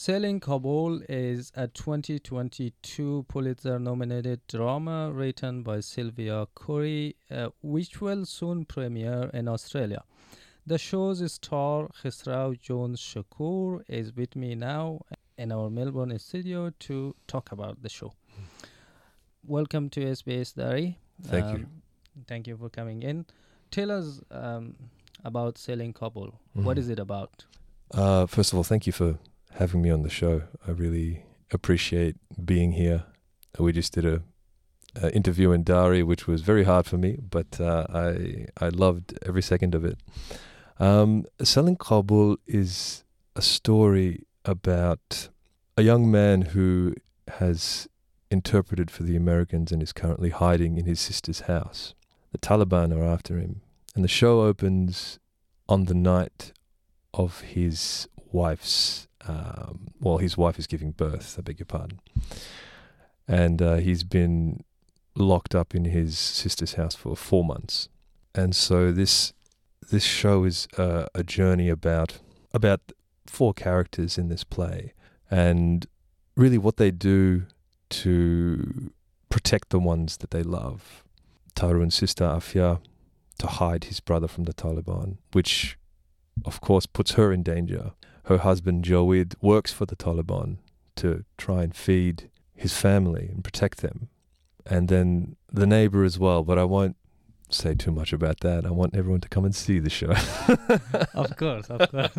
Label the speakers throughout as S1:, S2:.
S1: Selling Kabul is a 2022 Pulitzer nominated drama written by Sylvia Khoury, uh, which will soon premiere in Australia. The show's star, Khisraw Jones Shukoor, is with me now in our Melbourne studio to talk about the show. Welcome to SBS Dari.
S2: Thank you.
S1: Thank you for coming in. Tell us um, about Selling Kabul. What
S2: Mhm.
S1: is it about?
S2: Uh, first of all, thank you for having me on the show. I really appreciate being here. We just did a, a interview in Dari, which was very hard for me, but uh, I I loved every second of it. Um, Selling Kabul is a story about a young man who has interpreted for the Americans and is currently hiding in his sister's house. The Taliban are after him, and the show opens on the night of his wife's um, well his wife is giving birth i beg your pardon. And uh, he's been locked up in his sister's house for four months. And so this this show is uh, a journey about about four characters in this play. And really what they do to protect the ones that they love. Tarun's sister Afia to hide his brother from the Taliban which of course, puts her in danger. Her husband, Jawid, works for the Taliban to try and feed his family and protect them. And then the neighbor as well, but I won't say too much about that. I want everyone to come and see the show.
S1: of course, of course.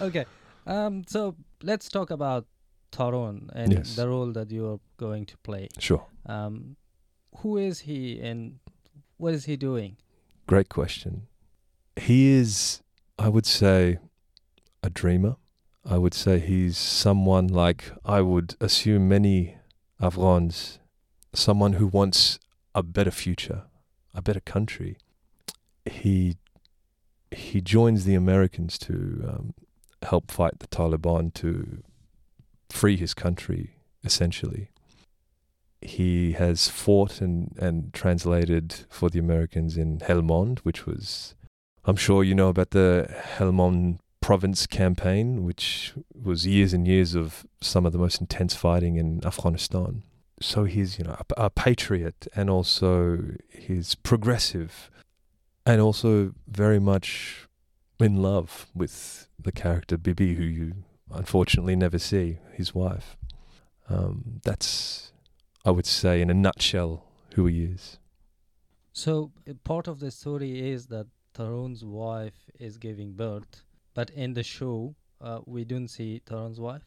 S1: okay, um, so let's talk about Tarun and
S2: Yes.
S1: the role that you are going to play.
S2: Sure.
S1: Um, who is he and what is he doing?
S2: Great question. He is, I would say, a dreamer. I would say he's someone like I would assume many Afghans, someone who wants a better future, a better country. He he joins the Americans to um, help fight the Taliban to free his country, essentially. He has fought and, and translated for the Americans in Helmand, which was I'm sure you know about the Helmand province campaign, which was years and years of some of the most intense fighting in Afghanistan. So he's, you know, a, a patriot and also he's progressive and also very much in love with the character Bibi, who you unfortunately never see, his wife. Um, that's, I would say, in a nutshell, who he is.
S1: So part of the story is that Tarun's wife is giving birth, but in the show, uh, we don't see Tarun's wife.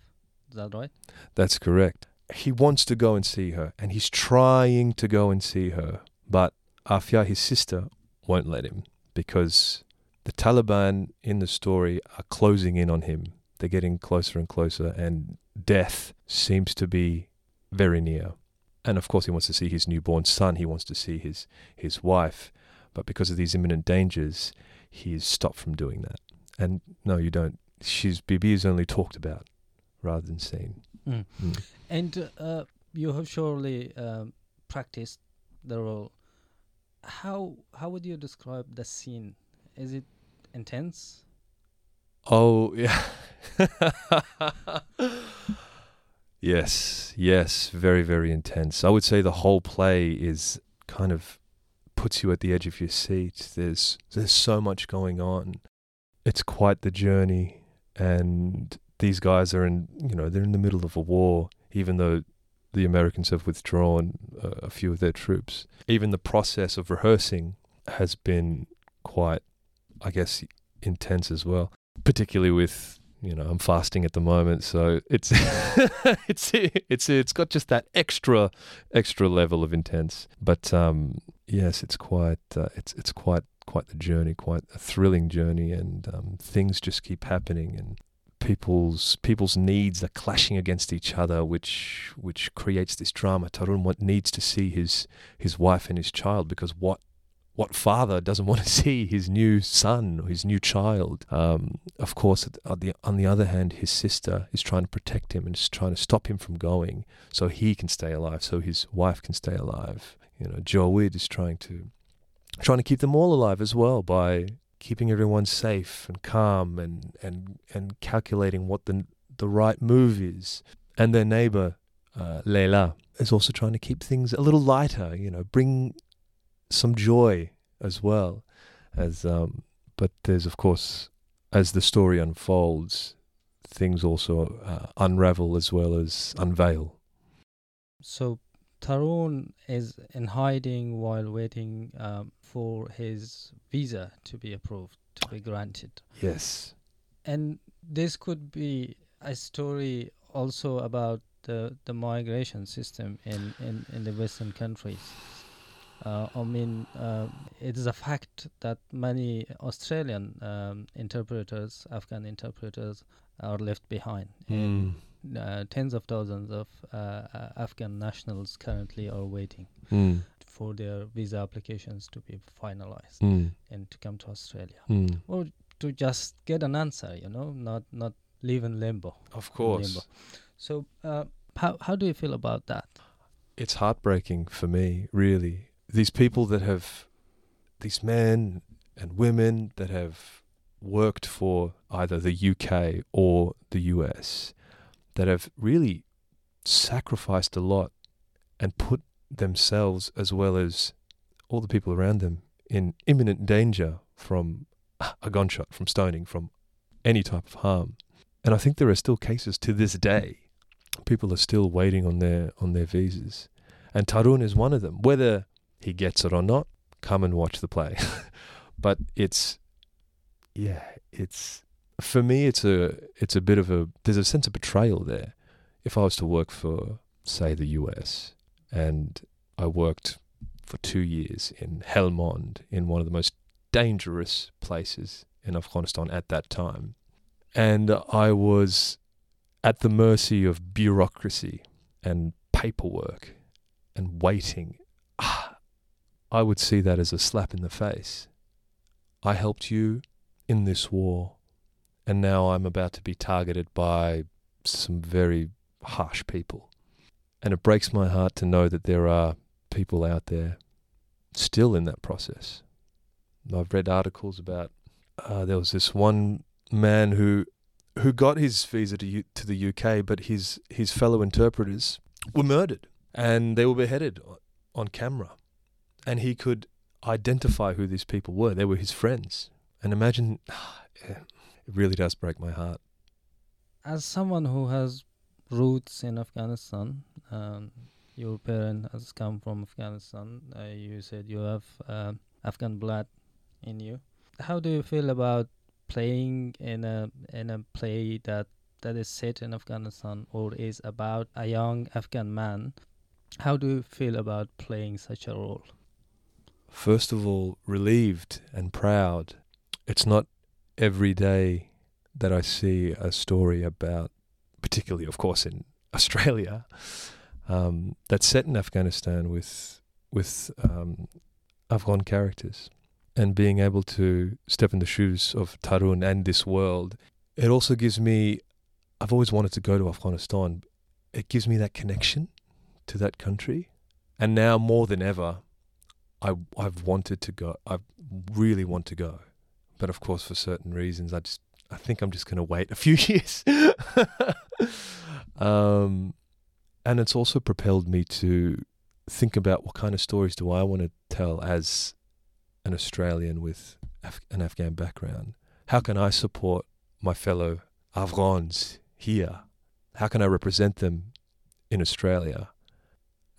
S1: Is that right?
S2: That's correct. He wants to go and see her, and he's trying to go and see her, but Afia, his sister, won't let him because the Taliban in the story are closing in on him. They're getting closer and closer, and death seems to be very near. And of course, he wants to see his newborn son. He wants to see his his wife, but because of these imminent dangers, he is stopped from doing that. And no, you don't. She's Bibi is only talked about rather than seen.
S1: Mm.
S2: Mm.
S1: And uh, you have surely um, practiced the role. How how would you describe the scene? Is it intense?
S2: Oh yeah. yes, yes, very, very intense. I would say the whole play is kind of puts you at the edge of your seat. There's there's so much going on. It's quite the journey, and these guys are in you know they're in the middle of a war, even though the Americans have withdrawn a few of their troops. Even the process of rehearsing has been quite, I guess, intense as well particularly with you know I'm fasting at the moment, so it's it's it's it's got just that extra extra level of intense. But um, yes, it's quite uh, it's it's quite quite the journey, quite a thrilling journey, and um, things just keep happening, and people's people's needs are clashing against each other, which which creates this drama. Tarun needs to see his his wife and his child because what what father doesn't want to see his new son or his new child? Um, of course, on the, on the other hand, his sister is trying to protect him and is trying to stop him from going so he can stay alive, so his wife can stay alive. You know, Jawid is trying to trying to keep them all alive as well by keeping everyone safe and calm and and and calculating what the the right move is. And their neighbor, uh, Leila, is also trying to keep things a little lighter, you know, bring some joy as well. As um, but there's of course, as the story unfolds, things also uh, unravel as well as unveil.
S1: So Tarun is in hiding while waiting um, for his visa to be approved, to be granted.
S2: Yes.
S1: And this could be a story also about the, the migration system in, in, in the Western countries. Uh, I mean, uh, it is a fact that many Australian um, interpreters, Afghan interpreters, are left behind.
S2: Mm.
S1: Uh, tens of thousands of uh, uh, Afghan nationals currently are waiting
S2: Mm.
S1: for their visa applications to be finalized
S2: Mm.
S1: and to come to Australia
S2: Mm.
S1: or to just get an answer. You know, not not live in limbo.
S2: Of
S1: Limbo. So, uh, how how do you feel about that?
S2: it's heartbreaking for me, really. These people that have, these men and women that have worked for either the UK or the US, that have really sacrificed a lot and put themselves as well as all the people around them in imminent danger from a gunshot, from stoning, from any type of harm. And I think there are still cases to this day. People are still waiting on their on their visas. And Tarun is one of them. Whether he gets it or not, come and watch the play. but it's yeah, it's for me it's a it's a bit of a there's a sense of betrayal there. If I was to work for say the US and I worked for 2 years in Helmand in one of the most dangerous places in Afghanistan at that time and I was at the mercy of bureaucracy and paperwork and waiting, ah, I would see that as a slap in the face. I helped you in this war, and now I'm about to be targeted by some very harsh people. And it breaks my heart to know that there are people out there still in that process. I've read articles about uh, there was this one man who who got his visa to U- to the UK, but his his fellow interpreters were murdered and they were beheaded on camera, and he could identify who these people were. They were his friends, and imagine, yeah, it really does break my heart.
S1: As someone who has roots in Afghanistan, um, your parent has come from Afghanistan. Uh, you said you have uh, Afghan blood in you. How do you feel about playing in a in a play that that is set in Afghanistan or is about a young Afghan man? How do you feel about playing such a role?
S2: First of all, relieved and proud. It's not every day that I see a story about, particularly, of course, in Australia, um, that's set in Afghanistan with with um, Afghan characters, and being able to step in the shoes of Tarun and this world. It also gives me. I've always wanted to go to Afghanistan. It gives me that connection to that country, and now more than ever, I I've wanted to go. I really want to go, but of course, for certain reasons, I just I think I'm just going to wait a few years. um, and it's also propelled me to think about what kind of stories do I want to tell as an Australian with Af- an Afghan background. How can I support my fellow Afghans here? How can I represent them in Australia?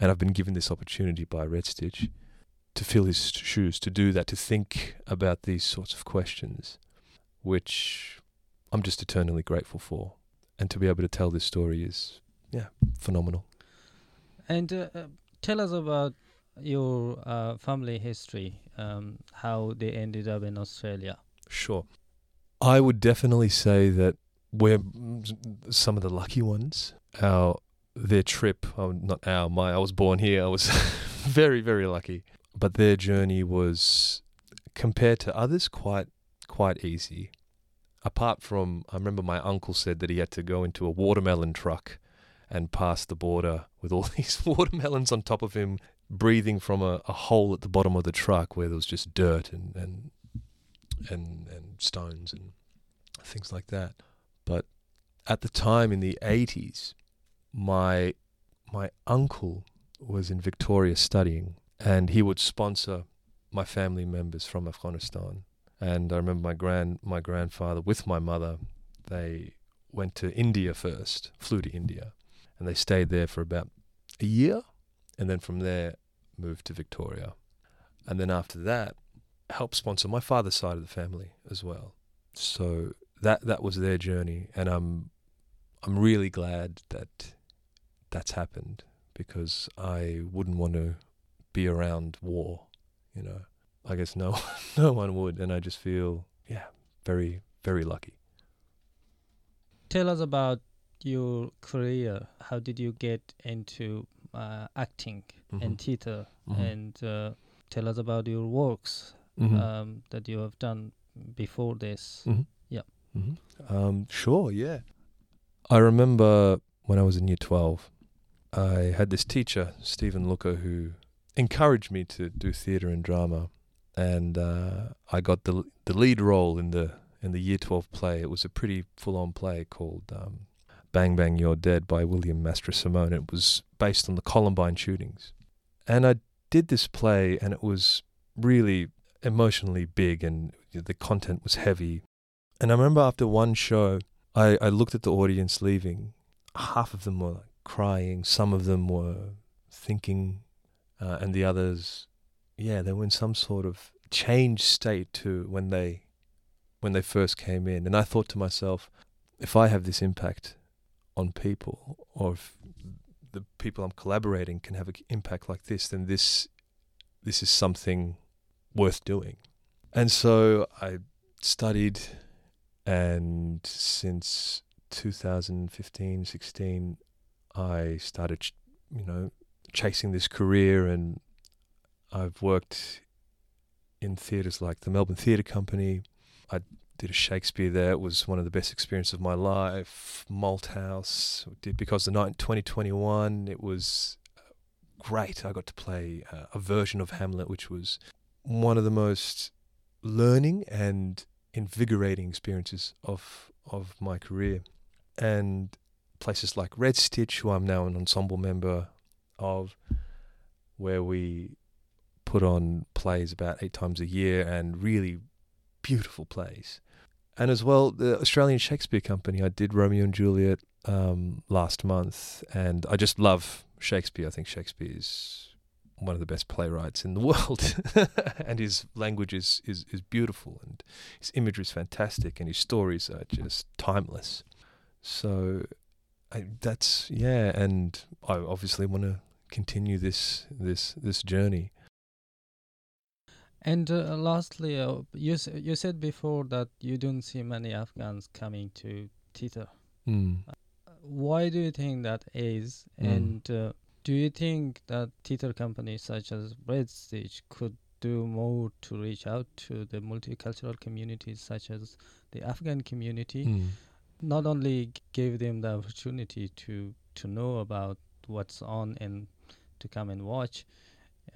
S2: And I've been given this opportunity by Red Stitch to fill his shoes, to do that, to think about these sorts of questions, which I'm just eternally grateful for. And to be able to tell this story is, yeah, phenomenal.
S1: And uh, uh, tell us about your uh, family history, um, how they ended up in Australia.
S2: Sure. I would definitely say that we're some of the lucky ones. Our their trip, oh, not our, my. I was born here. I was very, very lucky. But their journey was, compared to others, quite, quite easy. Apart from, I remember my uncle said that he had to go into a watermelon truck and pass the border with all these watermelons on top of him, breathing from a, a hole at the bottom of the truck where there was just dirt and and and, and stones and things like that. But at the time in the 80s, my my uncle was in Victoria studying, and he would sponsor my family members from Afghanistan. And I remember my grand my grandfather with my mother, they went to India first, flew to India, and they stayed there for about a year, and then from there moved to Victoria, and then after that, helped sponsor my father's side of the family as well. So that that was their journey, and I'm I'm really glad that that's happened because I wouldn't want to be around war, you know. I guess no no one would and I just feel yeah, very very lucky.
S1: Tell us about your career. How did you get into uh, acting
S2: Mhm.
S1: and theater?
S2: Mhm.
S1: And uh, tell us about your works
S2: Mhm.
S1: um, that you have done before this.
S2: Mhm.
S1: yeah.
S2: hmm Um, sure, yeah. I remember when I was in year 12, I had this teacher, Stephen Looker, who encouraged me to do theatre and drama. And uh, I got the the lead role in the in the year 12 play. It was a pretty full on play called um, Bang Bang You're Dead by William Mastrosimone. It was based on the Columbine shootings. And I did this play, and it was really emotionally big, and the content was heavy. And I remember after one show, I, I looked at the audience leaving. Half of them were crying, some of them were thinking, uh, and the others, yeah, they were in some sort of changed state to when they when they first came in. And I thought to myself, if I have this impact on people, or if the people I'm collaborating can have an impact like this, then this this is something worth doing. And so I studied and since 2015 16 i started you know chasing this career and i've worked in theatres like the melbourne theatre company. I did a shakespeare there. It was one of the best experiences of my life. Malthouse did because the night in 2021 it was uh, great. I got to play uh, a version of hamlet which was one of the most learning and invigorating experiences of of my career. And places like Red Stitch who I'm now an ensemble member of where we put on plays about 8 times a year and really beautiful plays. And as well the Australian Shakespeare Company I did Romeo and Juliet um, last month and I just love Shakespeare. I think Shakespeare is one of the best playwrights in the world and his language is, is, is beautiful and his imagery is fantastic and his stories are just timeless. So I, that's yeah and i obviously want to continue this this this journey
S1: And uh, lastly, uh, you s- you said before that you don't see many Afghans coming to theater.
S2: mm.
S1: Why do you think that is?
S2: Mm.
S1: And uh, do you think that theater companies such as Red Stitch could do more to reach out to the multicultural communities such as the Afghan community?
S2: Mm.
S1: Not only give them the opportunity to to know about what's on and to come and watch,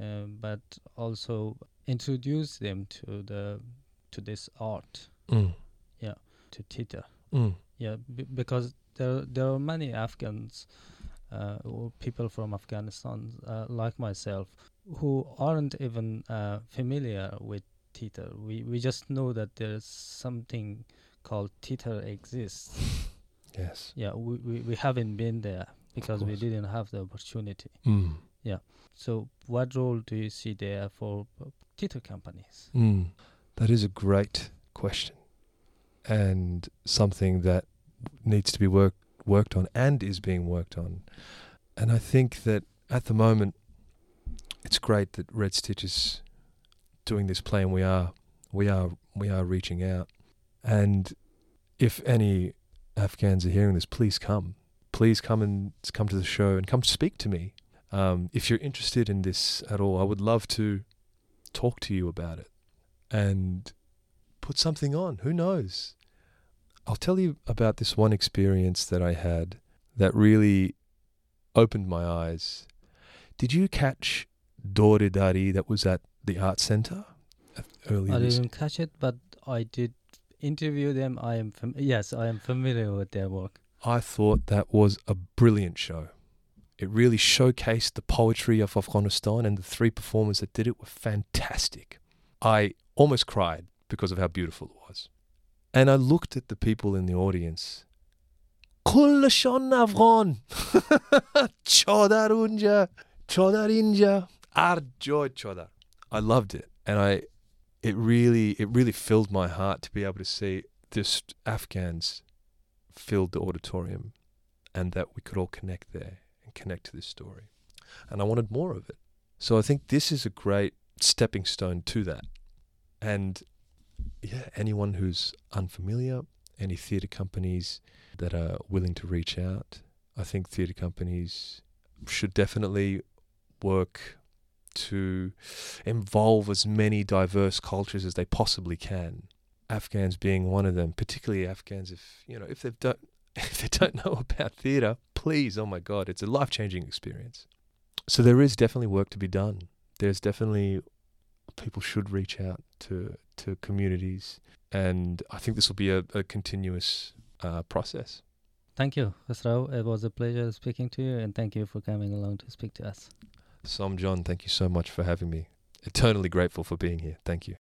S1: uh, but also introduce them to the to this art,
S2: Mm.
S1: to theater.
S2: Mm.
S1: Yeah, b- because there there are many Afghans uh, or people from Afghanistan uh, like myself who aren't even uh, familiar with theater. We we just know that there's something called theater exists.
S2: yes
S1: Yeah, we, we, we haven't been there because we didn't have the opportunity.
S2: mm.
S1: So what role do you see there for uh, theater companies?
S2: Mm. that is a great question and something that needs to be work, worked on and is being worked on. And i think that at the moment it's great that red stitch is doing this play and we are we are we are reaching out. And if any afghans are hearing this please come. Please come and come to the show and come speak to me um, if you're interested in this at all i would love to talk to you about it and put something on who knows i'll tell you about this one experience that i had that really opened my eyes did you catch Dore Dari that was at the art center earlier
S1: I didn't catch it, but I did interview them. I am fam- yes, I am familiar with their work.
S2: I thought that was a brilliant show. It really showcased the poetry of Afghanistan, and the three performers that did it were fantastic. I almost cried because of how beautiful it was. And I looked at the people in the audience. I loved it. And I it really it really filled my heart to be able to see this Afghans filled the auditorium and that we could all connect there and connect to this story. And I wanted more of it. So I think this is a great stepping stone to that. And yeah, anyone who's unfamiliar, any theatre companies that are willing to reach out, I think theatre companies should definitely work to involve as many diverse cultures as they possibly can. Afghans being one of them, particularly Afghans if you know if they don't if they don't know about theatre, please, oh my God, it's a life changing experience. So there is definitely work to be done. There's definitely people should reach out to to communities, and I think this will be a, a continuous uh, process.
S1: Thank you, Khusrau. It was a pleasure speaking to you, and thank you for coming along to speak to us.
S2: Som John, thank you so much for having me. Eternally grateful for being here. Thank you.